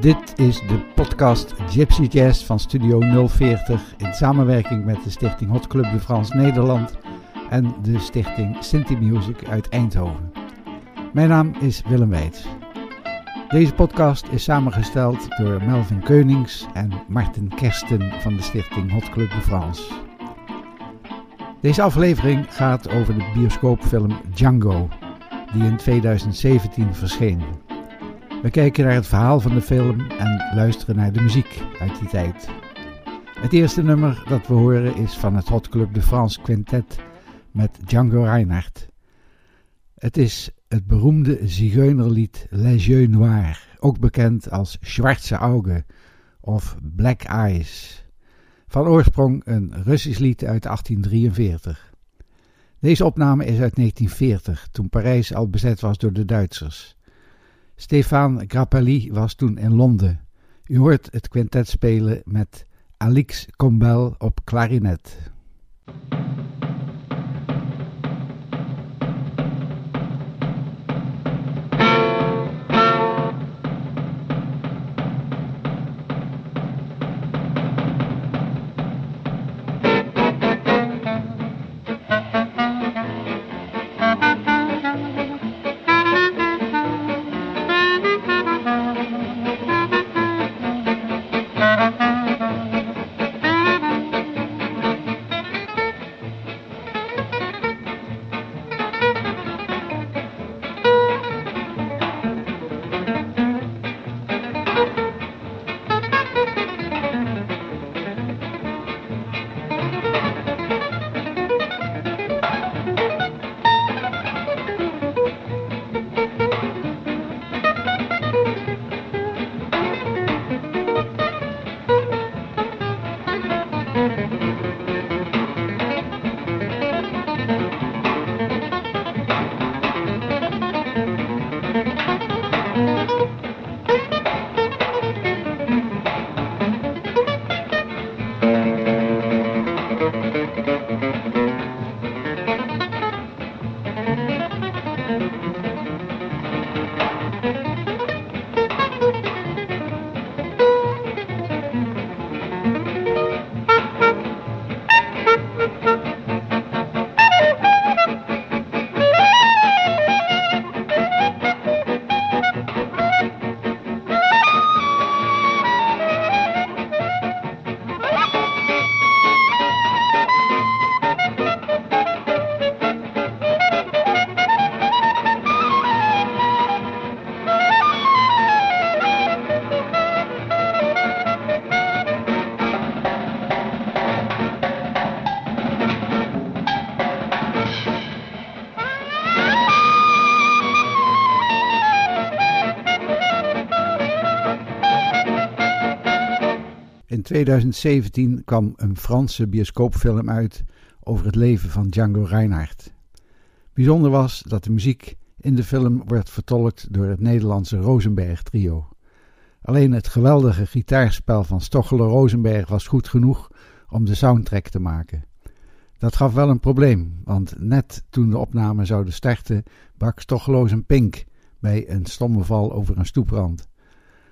Dit is de podcast Gypsy Jazz van Studio 040 in samenwerking met de stichting Hot Club de France Nederland en de stichting Sinti Music uit Eindhoven. Mijn naam is Willem Weits. Deze podcast is samengesteld door Melvin Keunings en Martin Kersten van de stichting Hot Club de France. Deze aflevering gaat over de bioscoopfilm Django, die in 2017 verscheen. We kijken naar het verhaal van de film en luisteren naar de muziek uit die tijd. Het eerste nummer dat we horen is van het Hot Club de France Quintet met Django Reinhardt. Het is het beroemde zigeunerlied Les Yeux Noirs, ook bekend als Schwarze Augen of Black Eyes. Van oorsprong een Russisch lied uit 1843. Deze opname is uit 1940, toen Parijs al bezet was door de Duitsers. Stefan Grappelli was toen in Londen. U hoort het quintet spelen met Alix Combel op klarinet. 2017 kwam een Franse bioscoopfilm uit over het leven van Django Reinhardt. Bijzonder was dat de muziek in de film werd vertolkt door het Nederlandse Rosenberg trio. Alleen het geweldige gitaarspel van Stochelen Rosenberg was goed genoeg om de soundtrack te maken. Dat gaf wel een probleem, want net toen de opname zouden starten, brak Stocheloos een pink bij een stomme val over een stoeprand.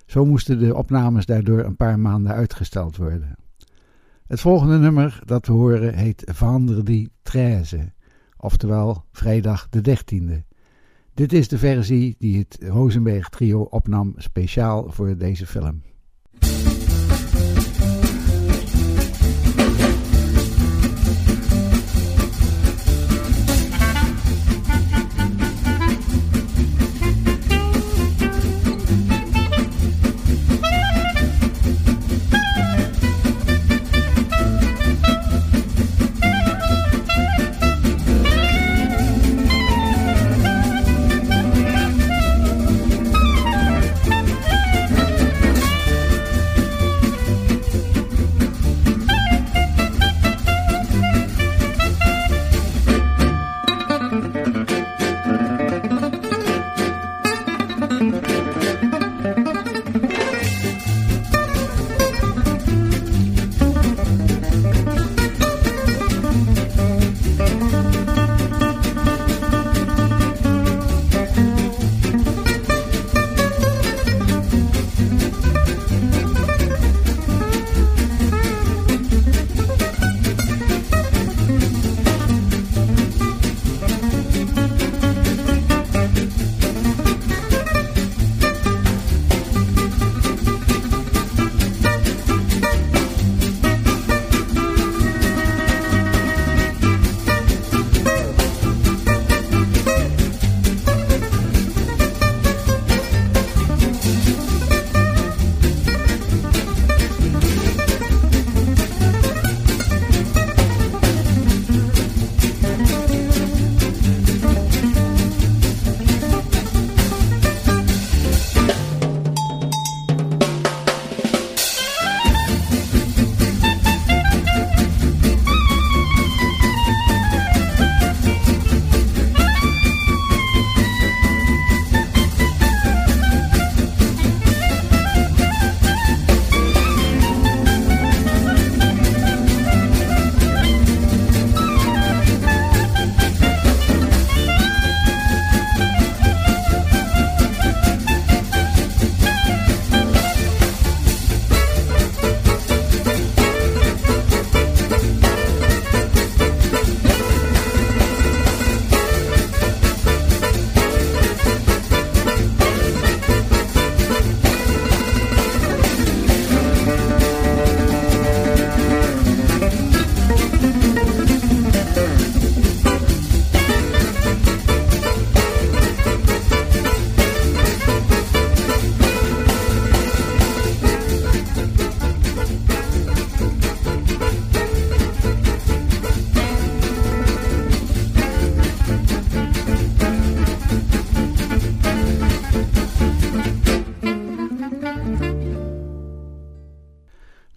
Zo moesten de opnames daardoor een paar maanden uitgesteld worden. Het volgende nummer dat we horen heet Vendredi 13, oftewel vrijdag de 13e. Dit is de versie die het Rosenberg trio opnam speciaal voor deze film.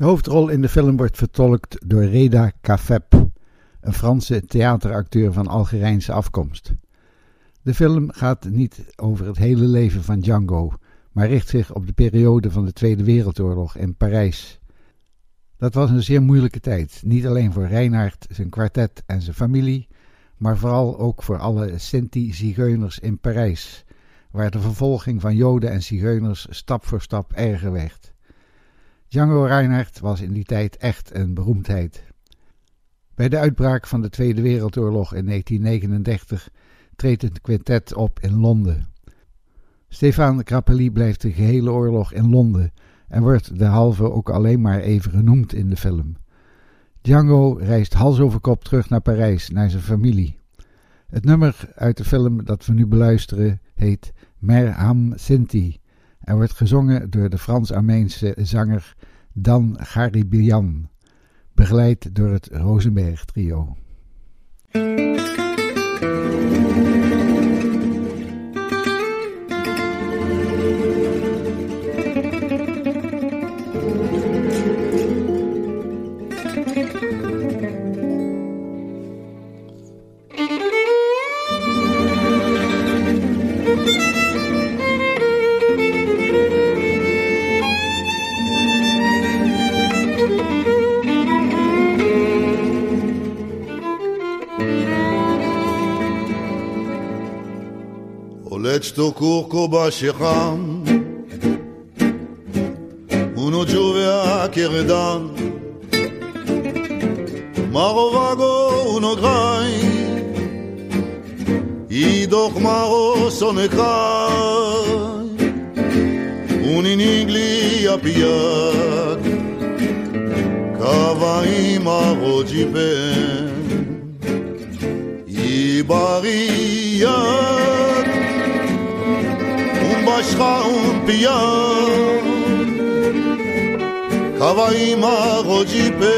De hoofdrol in de film wordt vertolkt door Reda Kafeb, een Franse theateracteur van Algerijnse afkomst. De film gaat niet over het hele leven van Django, maar richt zich op de periode van de Tweede Wereldoorlog in Parijs. Dat was een zeer moeilijke tijd, niet alleen voor Reinhard, zijn kwartet en zijn familie, maar vooral ook voor alle Sinti-zigeuners in Parijs, waar de vervolging van Joden en zigeuners stap voor stap erger werd. Django Reinhardt was in die tijd echt een beroemdheid. Bij de uitbraak van de Tweede Wereldoorlog in 1939 treedt het quintet op in Londen. Stefan Grappelli blijft de gehele oorlog in Londen en wordt de halve ook alleen maar even genoemd in de film. Django reist hals over kop terug naar Parijs, naar zijn familie. Het nummer uit de film dat we nu beluisteren heet Merham Sinti en wordt gezongen door de Frans-Armeense zanger Dan Garibian, begeleid door het Rosenberg Trio. Questo curco bashikam Uno giove a Keredan Marovago uno grai Idoch maro sonecai Un inigli a champion Travail ma rodipe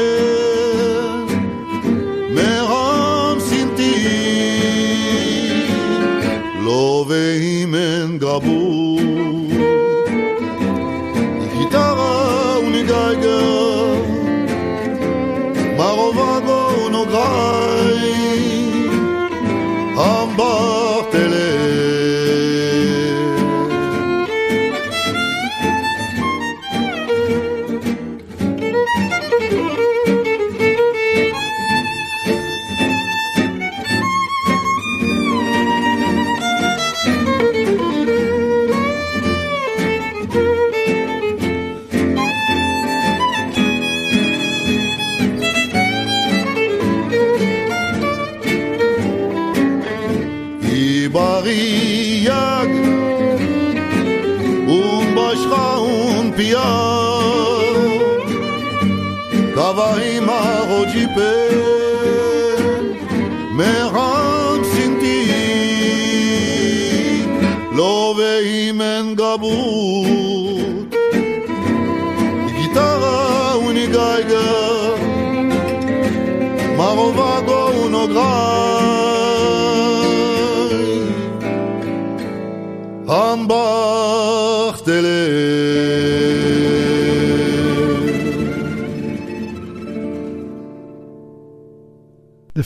Meram sinti Love imen gabu.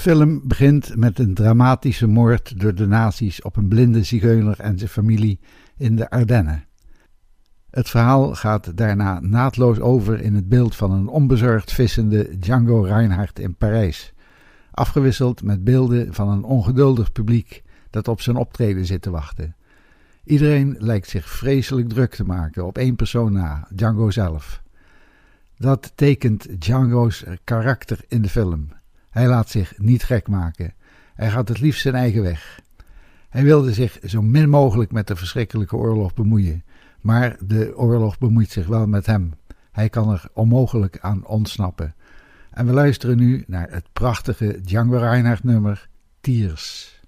Film begint met een dramatische moord door de nazi's op een blinde zigeuner en zijn familie in de Ardennen. Het verhaal gaat daarna naadloos over in het beeld van een onbezorgd vissende Django Reinhardt in Parijs, afgewisseld met beelden van een ongeduldig publiek dat op zijn optreden zit te wachten. Iedereen lijkt zich vreselijk druk te maken op één persoon na, Django zelf. Dat tekent Django's karakter in de film. Hij laat zich niet gek maken. Hij gaat het liefst zijn eigen weg. Hij wilde zich zo min mogelijk met de verschrikkelijke oorlog bemoeien, maar de oorlog bemoeit zich wel met hem. Hij kan er onmogelijk aan ontsnappen. En we luisteren nu naar het prachtige Django Reinhardt nummer Tiers.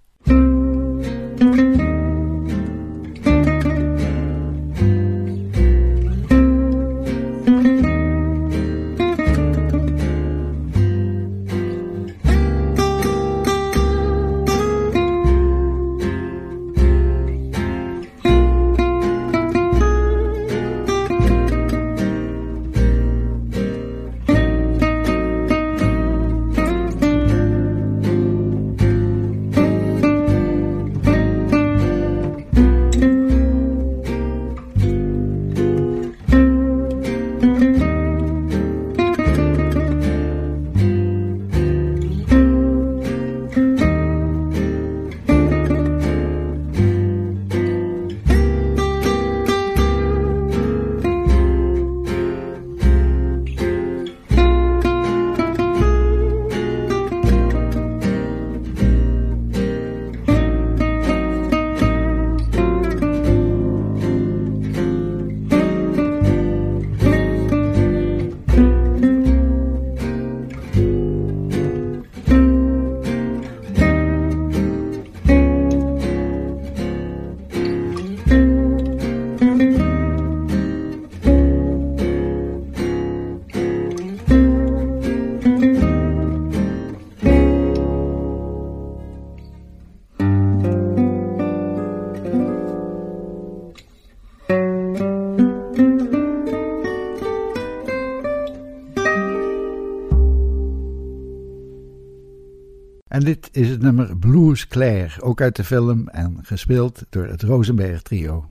Dit is het nummer Blues Claire, ook uit de film en gespeeld door het Rosenberg Trio.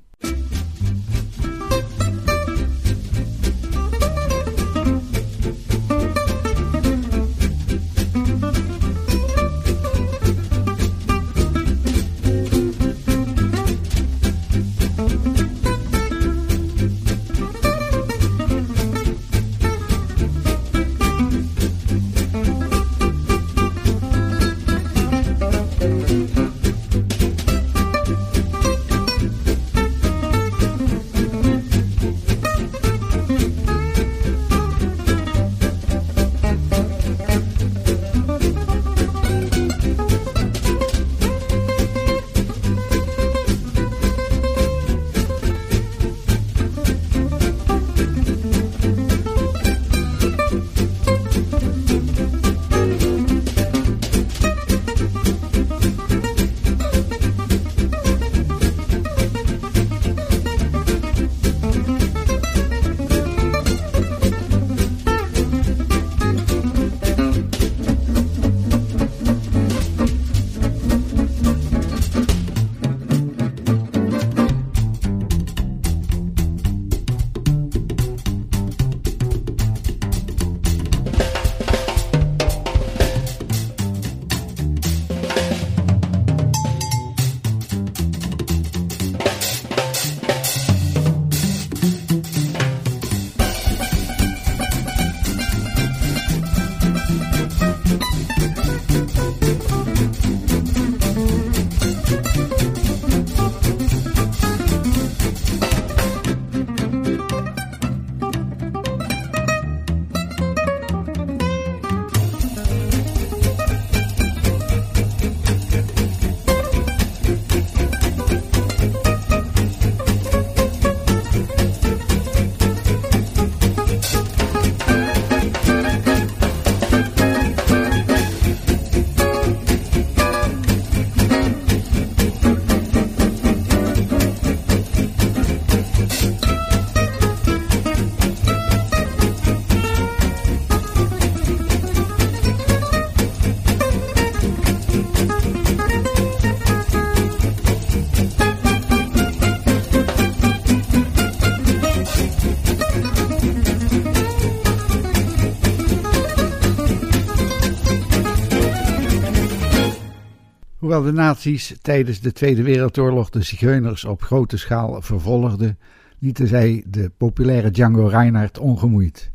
Hoewel de nazi's tijdens de Tweede Wereldoorlog de zigeuners op grote schaal vervolgden, lieten zij de populaire Django Reinhardt ongemoeid.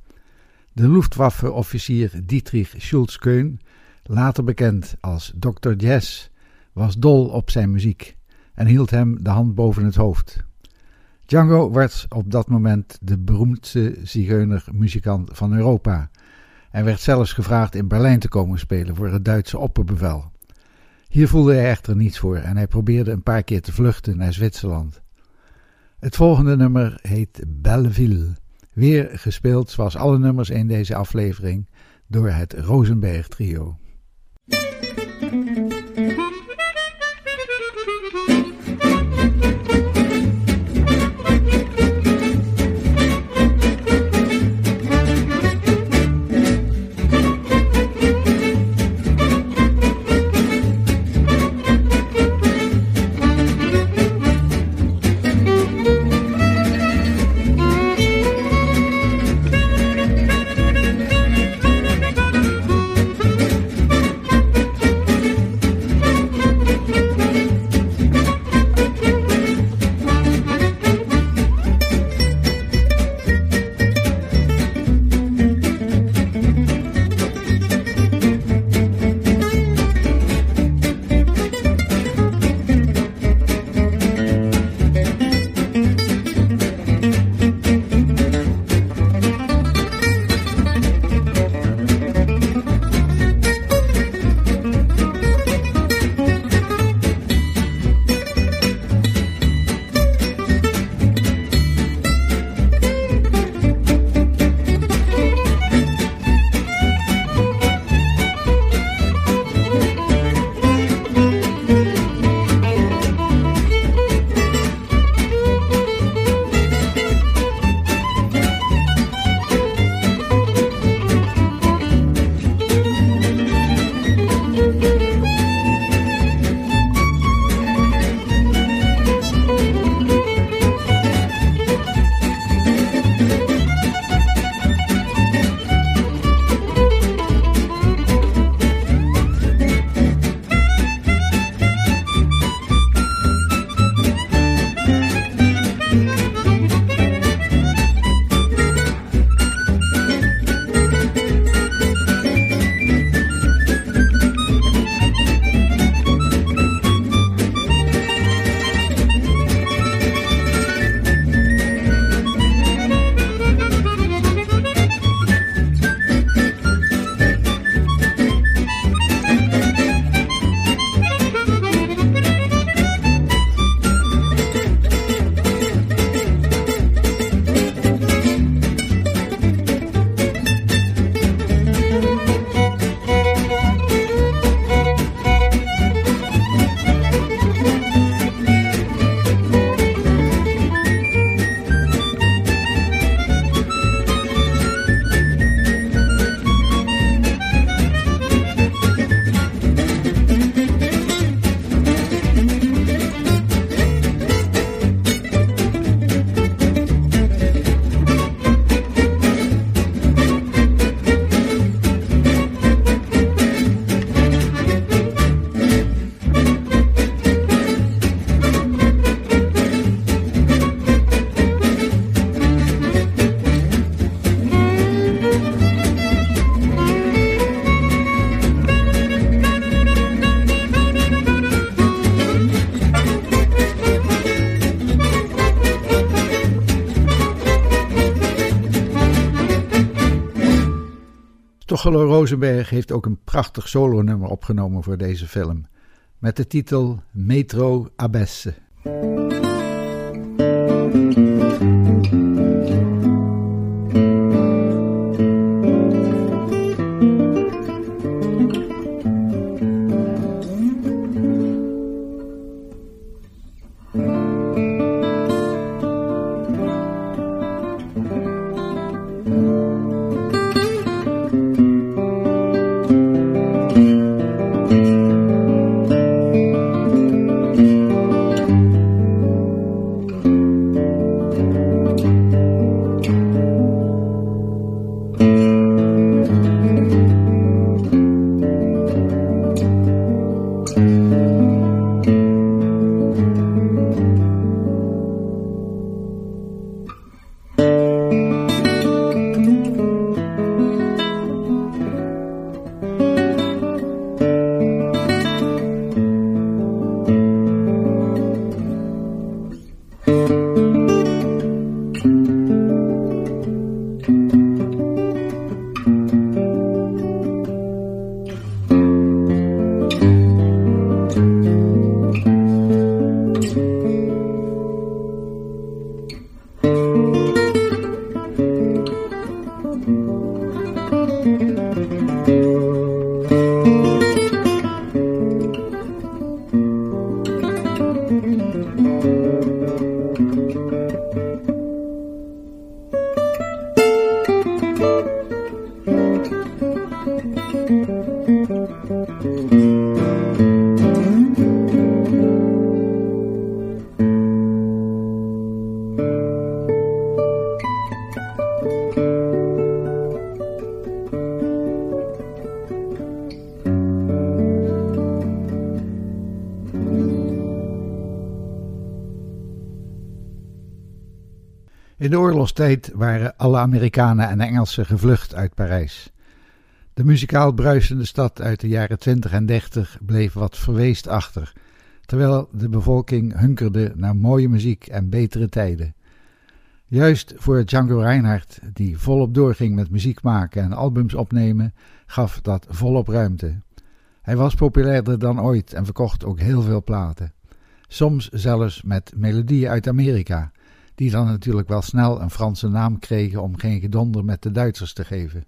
De Luftwaffe-officier Dietrich Schulz-Keun, later bekend als Dr. Jazz, was dol op zijn muziek en hield hem de hand boven het hoofd. Django werd op dat moment de beroemdste zigeunermuzikant van Europa en werd zelfs gevraagd in Berlijn te komen spelen voor het Duitse opperbevel. Hier voelde hij echter niets voor en hij probeerde een paar keer te vluchten naar Zwitserland. Het volgende nummer heet Belleville, weer gespeeld zoals alle nummers in deze aflevering door het Rosenberg Trio. Stochelo Rosenberg heeft ook een prachtig solonummer opgenomen voor deze film, met de titel Metro Abesse. De oorlogstijd waren alle Amerikanen en Engelsen gevlucht uit Parijs. De muzikaal bruisende stad uit de jaren 20 en 30 bleef wat verweest achter, terwijl de bevolking hunkerde naar mooie muziek en betere tijden. Juist voor Django Reinhardt, die volop doorging met muziek maken en albums opnemen, gaf dat volop ruimte. Hij was populairder dan ooit en verkocht ook heel veel platen. Soms zelfs met melodieën uit Amerika, die dan natuurlijk wel snel een Franse naam kregen om geen gedonder met de Duitsers te geven.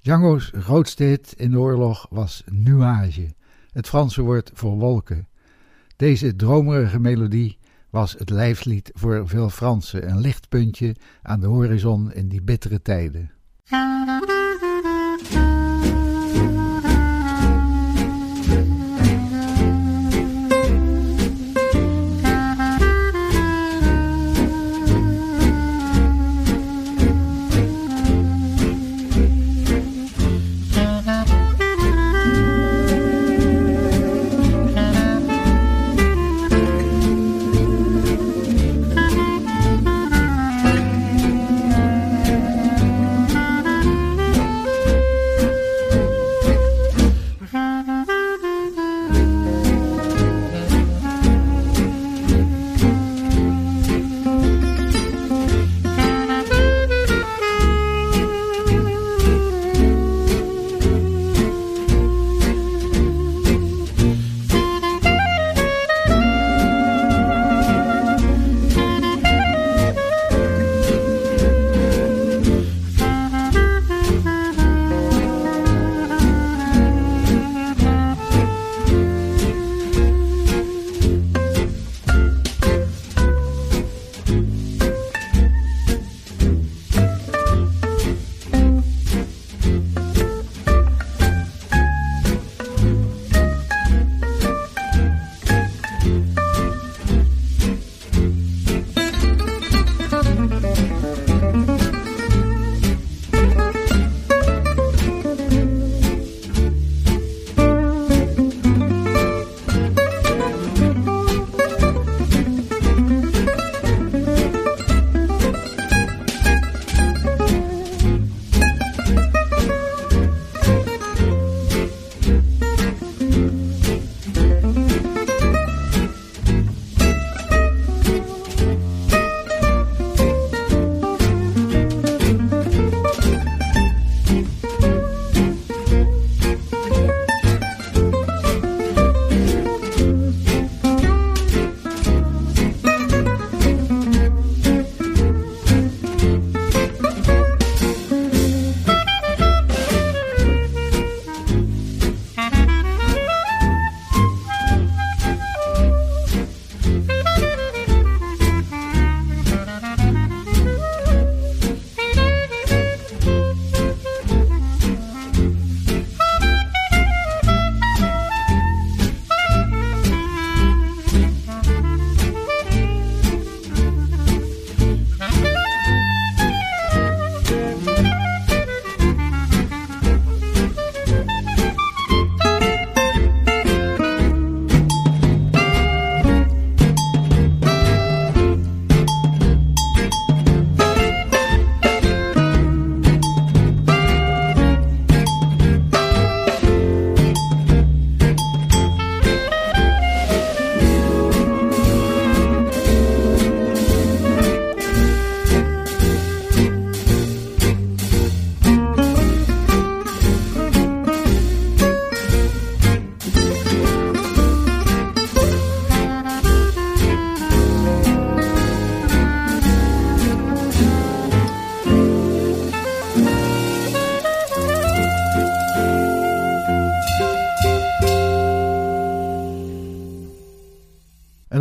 Django's grootste hit in de oorlog was Nuage, het Franse woord voor wolken. Deze dromerige melodie was het lijfslied voor veel Fransen, een lichtpuntje aan de horizon in die bittere tijden.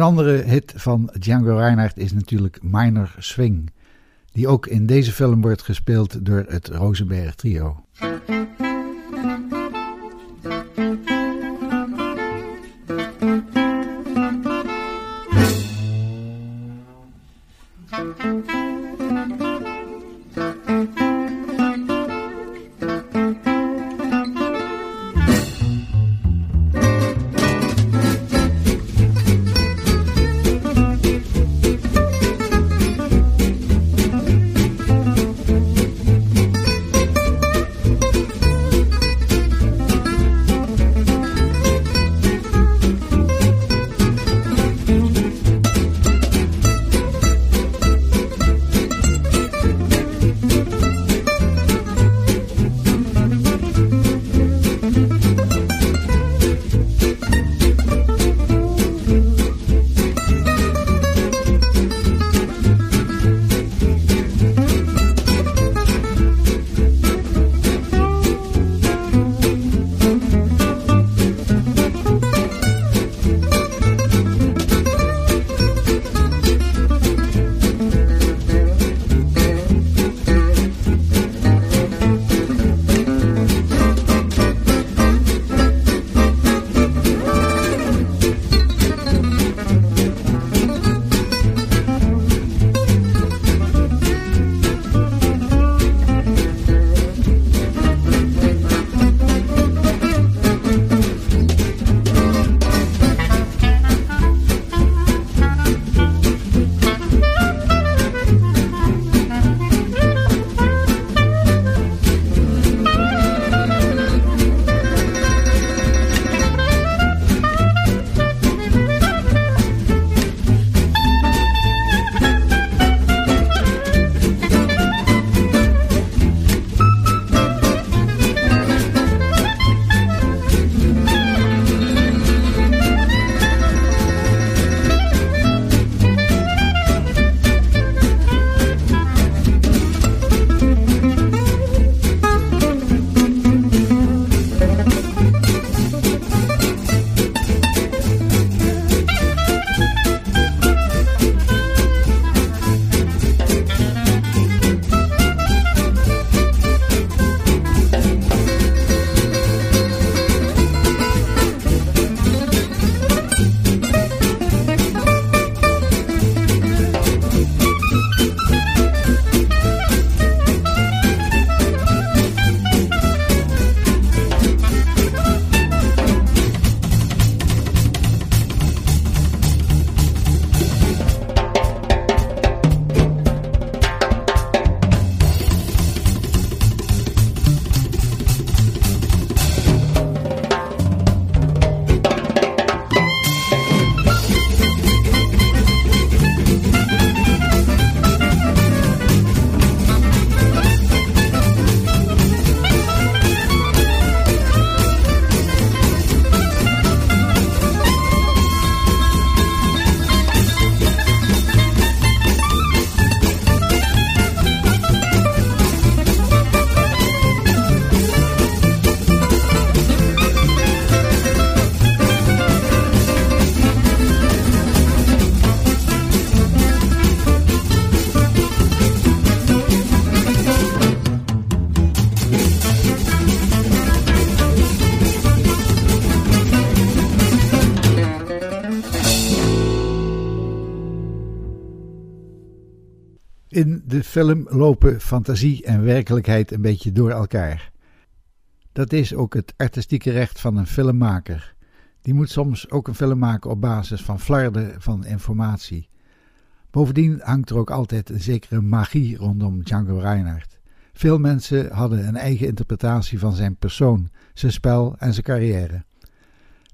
Andere hit van Django Reinhardt is natuurlijk Minor Swing, die ook in deze film wordt gespeeld door het Rosenberg Trio. Film lopen fantasie en werkelijkheid een beetje door elkaar. Dat is ook het artistieke recht van een filmmaker. Die moet soms ook een film maken op basis van flarden van informatie. Bovendien hangt er ook altijd een zekere magie rondom Django Reinhardt. Veel mensen hadden een eigen interpretatie van zijn persoon, zijn spel en zijn carrière.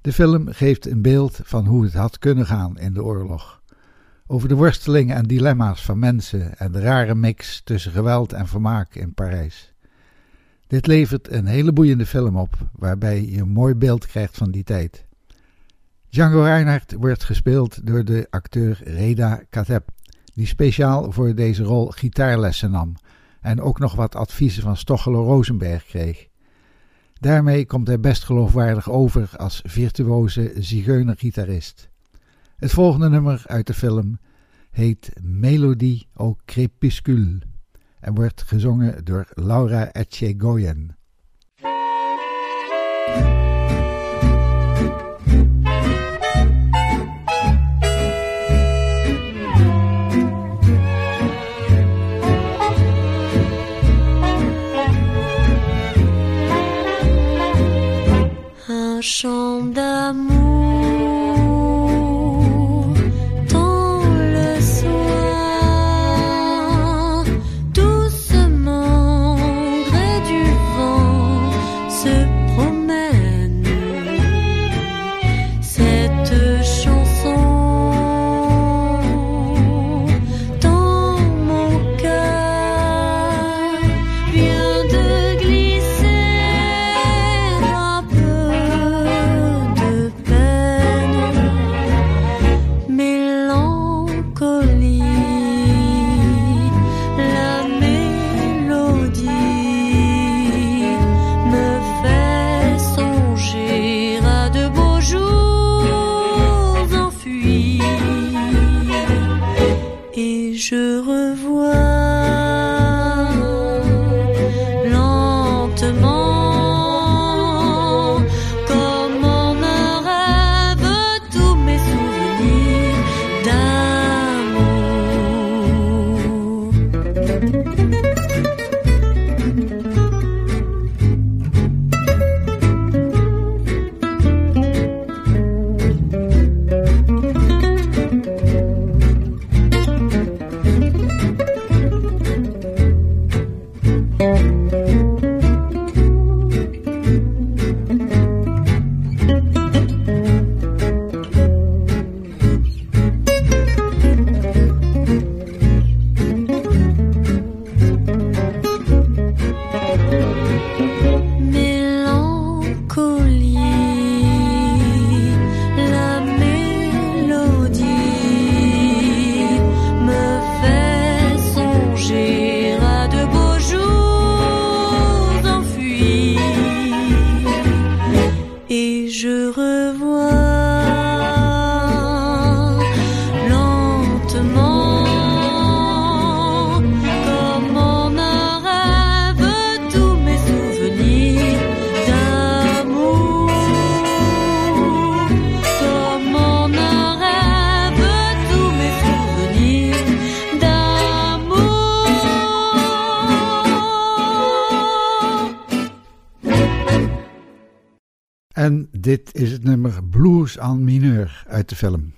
De film geeft een beeld van hoe het had kunnen gaan in de oorlog over de worstelingen en dilemma's van mensen en de rare mix tussen geweld en vermaak in Parijs. Dit levert een hele boeiende film op, waarbij je een mooi beeld krijgt van die tijd. Django Reinhardt wordt gespeeld door de acteur Reda Kateb, die speciaal voor deze rol gitaarlessen nam en ook nog wat adviezen van Stochelo Rosenberg kreeg. Daarmee komt hij best geloofwaardig over als virtuoze zigeunergitarist. Het volgende nummer uit de film heet Melodie au crépuscule en wordt gezongen door Laura Etchegoyen. Un chant d'amour Dit is het nummer Blues aan mineur uit de film.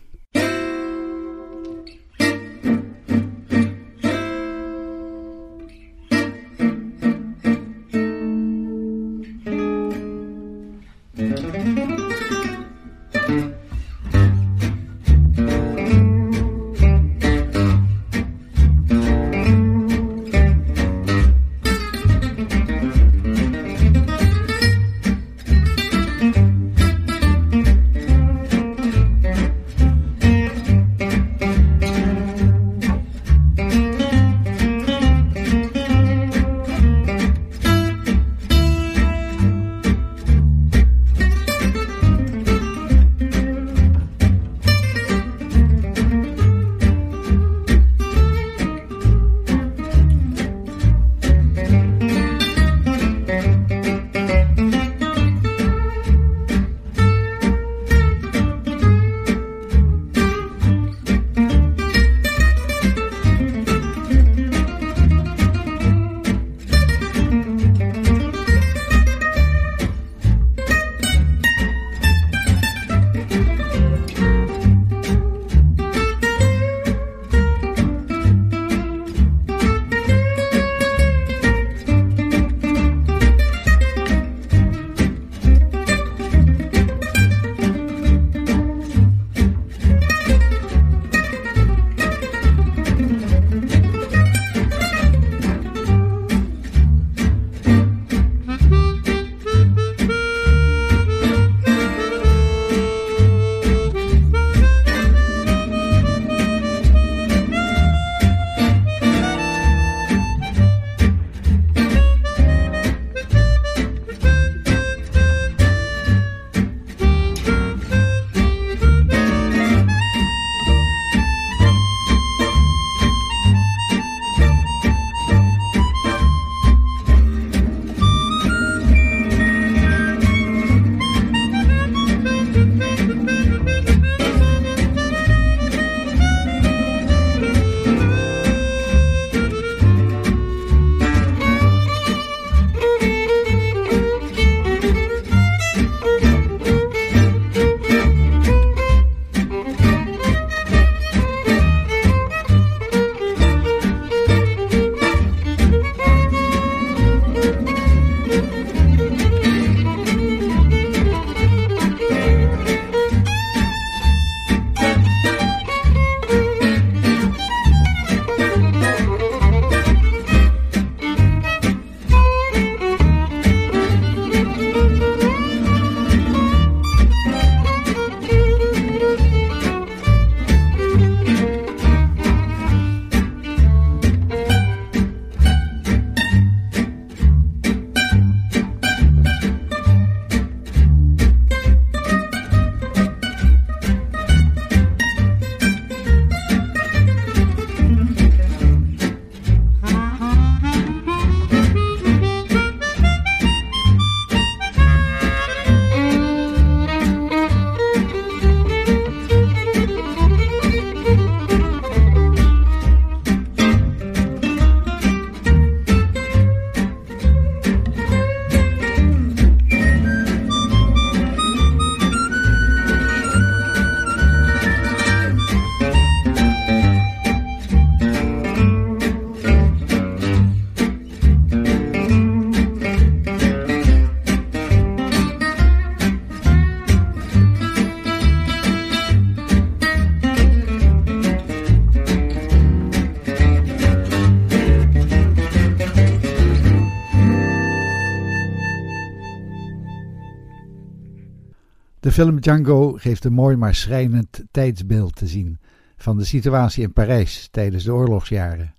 De film Django geeft een mooi maar schrijnend tijdsbeeld te zien van de situatie in Parijs tijdens de oorlogsjaren.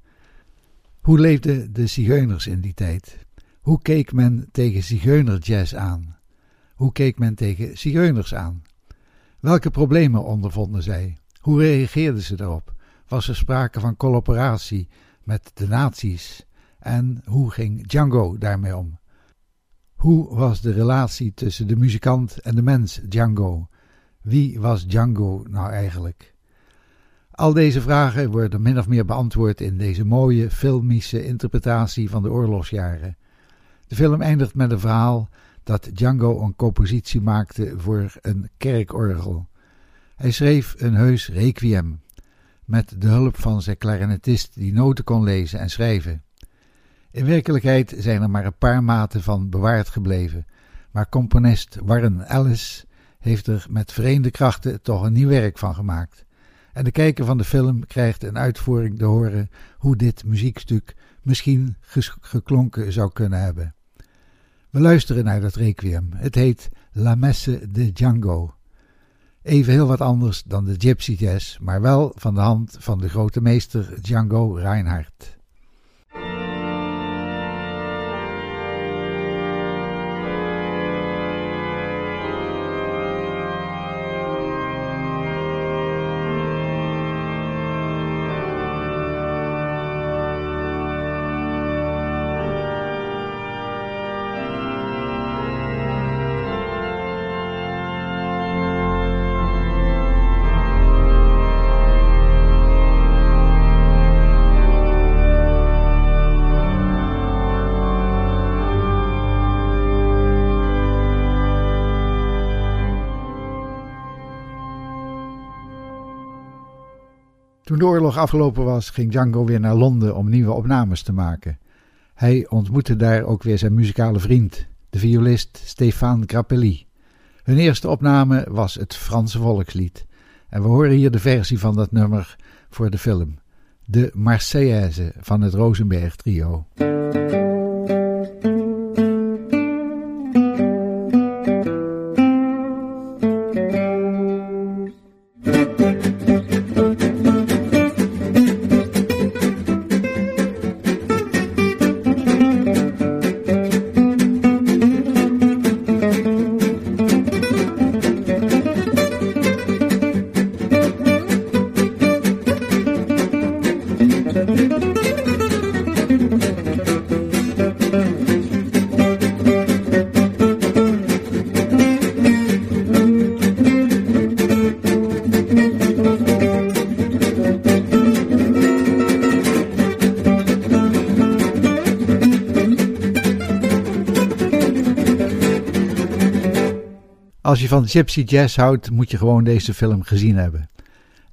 Hoe leefden de zigeuners in die tijd? Hoe keek men tegen zigeunerjazz aan? Hoe keek men tegen zigeuners aan? Welke problemen ondervonden zij? Hoe reageerden ze daarop? Was er sprake van collaboratie met de nazi's? En hoe ging Django daarmee om? Hoe was de relatie tussen de muzikant en de mens Django? Wie was Django nou eigenlijk? Al deze vragen worden min of meer beantwoord in deze mooie filmische interpretatie van de oorlogsjaren. De film eindigt met een verhaal dat Django een compositie maakte voor een kerkorgel. Hij schreef een heus requiem, met de hulp van zijn klarinetist die noten kon lezen en schrijven. In werkelijkheid zijn er maar een paar maten van bewaard gebleven, maar componist Warren Ellis heeft er met vreemde krachten toch een nieuw werk van gemaakt. En de kijker van de film krijgt een uitvoering te horen hoe dit muziekstuk misschien geklonken zou kunnen hebben. We luisteren naar dat requiem. Het heet La Messe de Django. Even heel wat anders dan de Gypsy Jazz, maar wel van de hand van de grote meester Django Reinhardt. Toen de oorlog afgelopen was, ging Django weer naar Londen om nieuwe opnames te maken. Hij ontmoette daar ook weer zijn muzikale vriend, de violist Stéphane Grappelli. Hun eerste opname was het Franse volkslied. En we horen hier de versie van dat nummer voor de film. De Marseillaise van het Rosenberg Trio. Van Gypsy Jazz houdt, moet je gewoon deze film gezien hebben.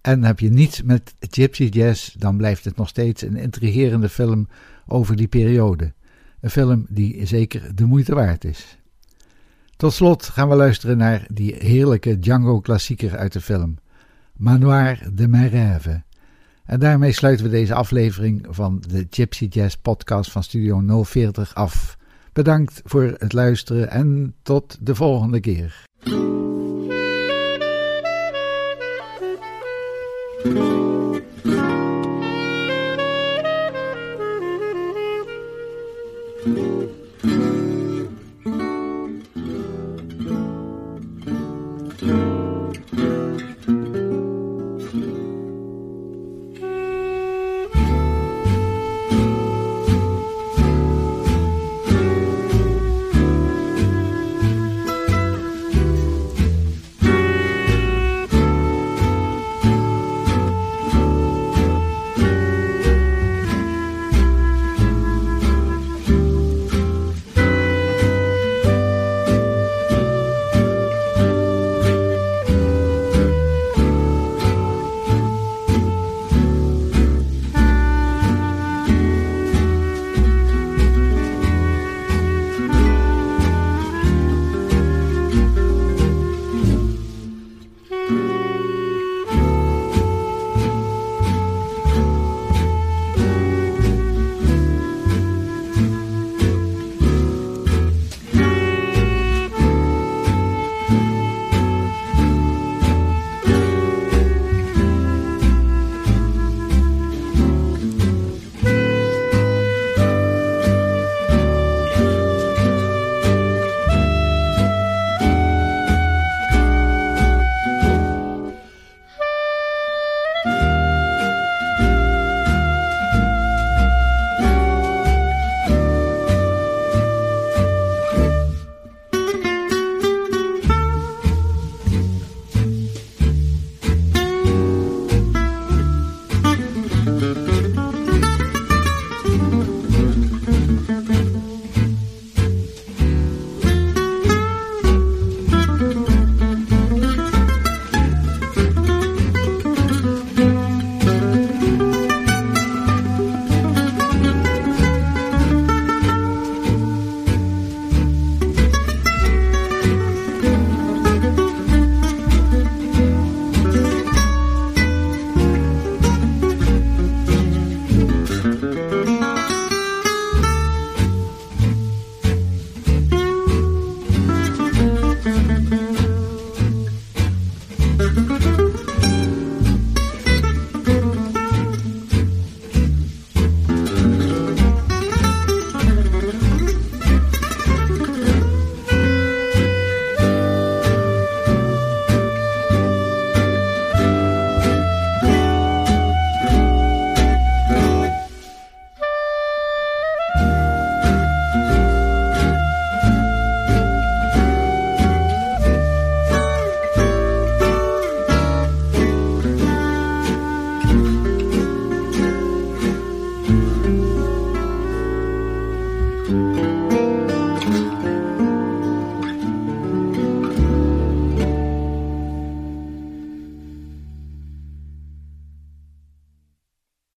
En heb je niets met Gypsy Jazz, dan blijft het nog steeds een intrigerende film over die periode. Een film die zeker de moeite waard is. Tot slot gaan we luisteren naar die heerlijke Django-klassieker uit de film, Manoir de mes rêves. En daarmee sluiten we deze aflevering van de Gypsy Jazz podcast van Studio 040 af. Bedankt voor het luisteren en tot de volgende keer. thank you.